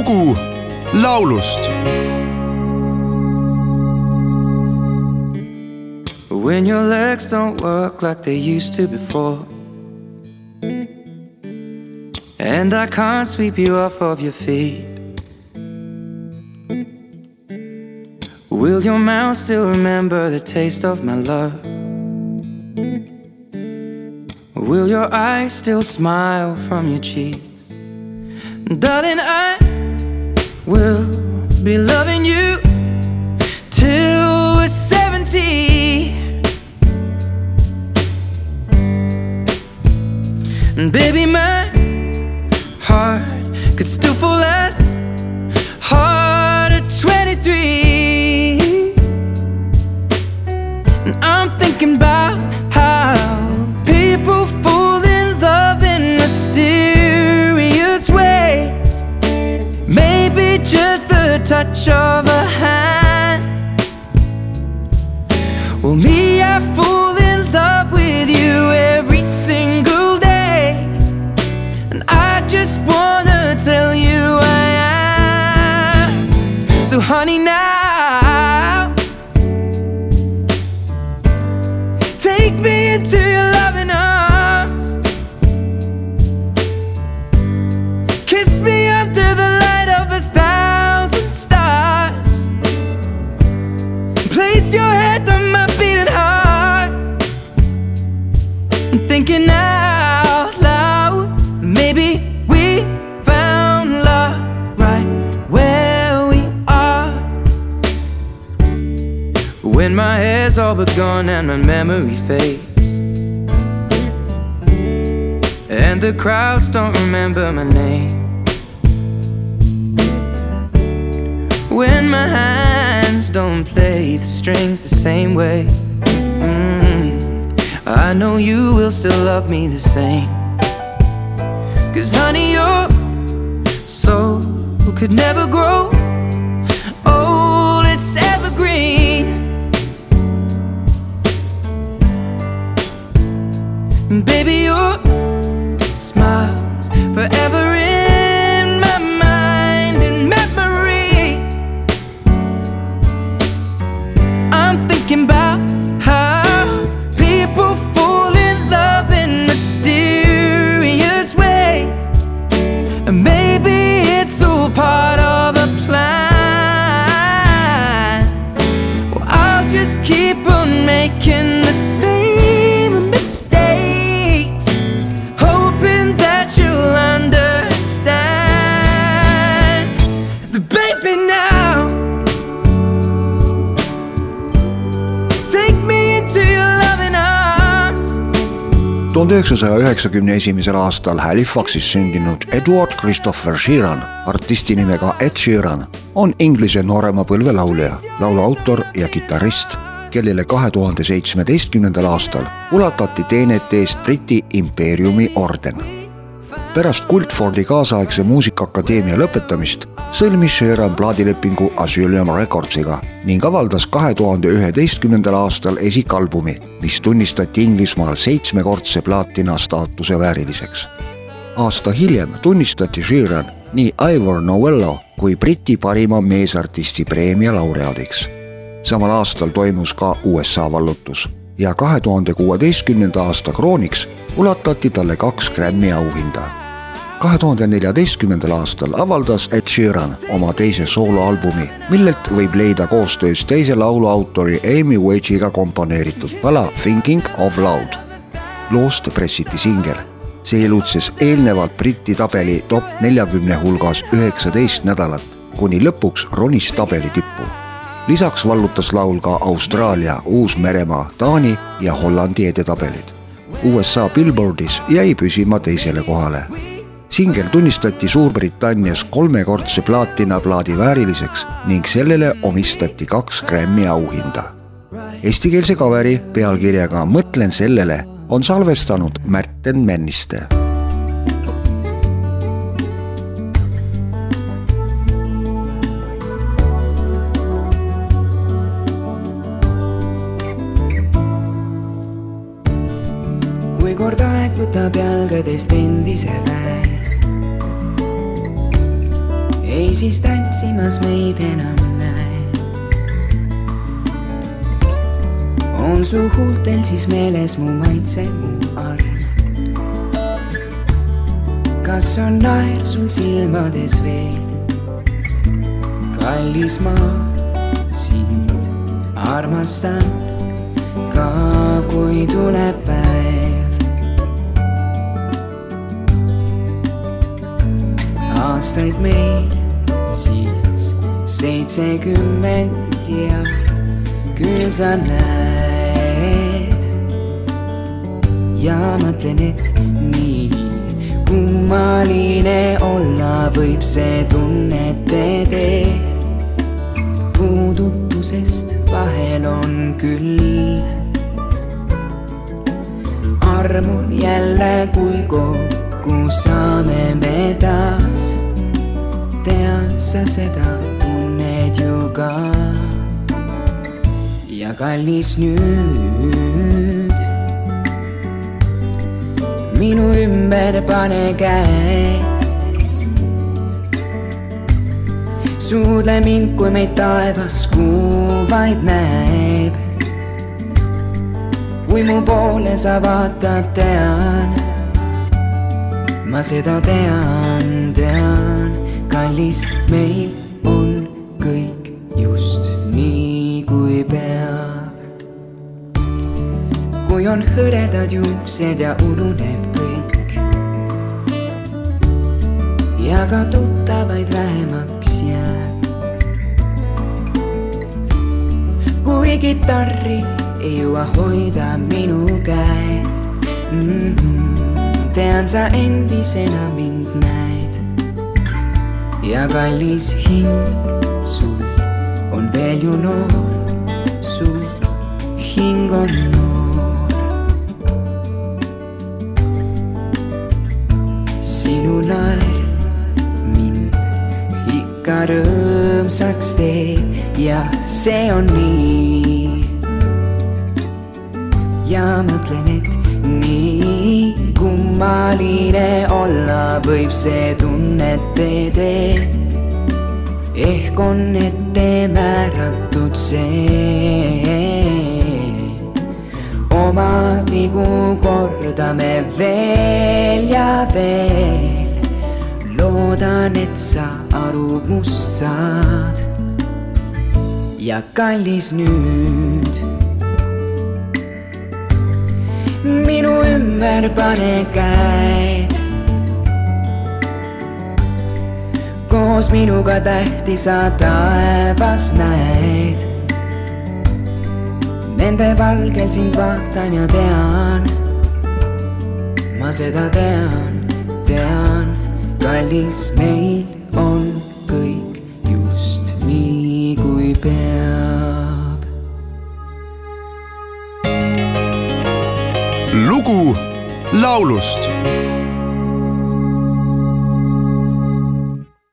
lugu laulust When your legs don't work like they used to before And I can't sweep you off of your feet Will your mouth still remember the taste of my love? Will your eyes still smile from your cheeks? Darling, I will be loving you till we're 70. And baby, my heart could still fall as Maybe just the touch of a hand. Well, me, I fall in love with you every single day. And I just wanna tell you I am. So, honey, now Your head on my beating heart. I'm thinking out loud. Maybe we found love right where we are. When my hair's all but gone and my memory fades. And the crowds don't remember my name. When my don't play the strings the same way. Mm, I know you will still love me the same. Cause honey, your soul could never grow old, it's evergreen. Baby, your tuhande üheksasaja üheksakümne esimesel aastal Halifaxis sündinud Edward Christopher Sheeran, artisti nimega Ed Sheeran, on Inglise noorema põlve laulja, laulu autor ja kitarrist, kellele kahe tuhande seitsmeteistkümnendal aastal ulatati teenete eest Briti impeeriumi orden. pärast Guildfordi kaasaegse muusikaakadeemia lõpetamist sõlmis Sheeran plaadilepingu Asylum Recordsiga ning avaldas kahe tuhande üheteistkümnendal aastal esikalbumi, mis tunnistati Inglismaal seitsmekordse plaatina staatuse vääriliseks. aasta hiljem tunnistati Sheeran nii Ivor Novello kui Briti parima meesartisti preemia laureaadiks. samal aastal toimus ka USA vallutus ja kahe tuhande kuueteistkümnenda aasta krooniks ulatati talle kaks Grammy auhinda kahe tuhande neljateistkümnendal aastal avaldas Ed Sheeran oma teise sooloalbumi, millelt võib leida koostöös teise lauluautori Amy Wage'iga komponeeritud pala Thinking of Loud. loost pressiti singel, see elutses eelnevalt Briti tabeli top neljakümne hulgas üheksateist nädalat, kuni lõpuks ronis tabeli tippu. lisaks vallutas laul ka Austraalia, Uus-Meremaa, Taani ja Hollandi edetabelid. USA Billboardis jäi püsima teisele kohale singel tunnistati Suurbritannias kolmekordse plaatinaplaadi vääriliseks ning sellele omistati kaks Grammy auhinda. Eestikeelse kaveri pealkirjaga Mõtlen sellele on salvestanud Märten Männiste kui kord aeg võtab jalgadest endise väe siis tantsimas meid enam näe. on su huultel siis meeles mu maitse, mu arm? kas on naer sul silmades veel? kallis ma sind armastan ka kui tuleb päev. aastaid meil siis seitsekümmend ja küll sa näed ja mõtlen, et nii kummaline olla võib see tunnete tee. puudutusest vahel on küll armun jälle, kui kokku saame me taas. tean, sa seda tunned ju ka. ja kallis nüüd minu ümber pane käed. suudle mind, kui meid taevas kuu vaid näeb. kui mu poole sa vaatad, tean, ma seda tean, tean, kallis, meil on kõik just nii, kui peab. kui on hõredad juuksed ja ununeb kõik ja ka tuttavaid vähemaks jääb. kui kitarri ei jõua hoida minu käed mm. -hmm. tean, sa endisena mind näed ja kallis hing sul on veel ju noor, su hing on noor. sinu naer mind ikka rõõmsaks teeb ja see on nii ja mõtlen, et nii kummaline olla võib see tunnete tee. ehk on ette määratud see. oma vigu kordame veel ja veel. loodan, et sa aru must saad. ja kallis nüüd minu ümber pane käed. Koos minuga tähti sa taevas näed. Nende valgel sind vaatan ja tean, ma seda tean, tean, kallis, meil on kõik just nii, kui peab. lugu laulust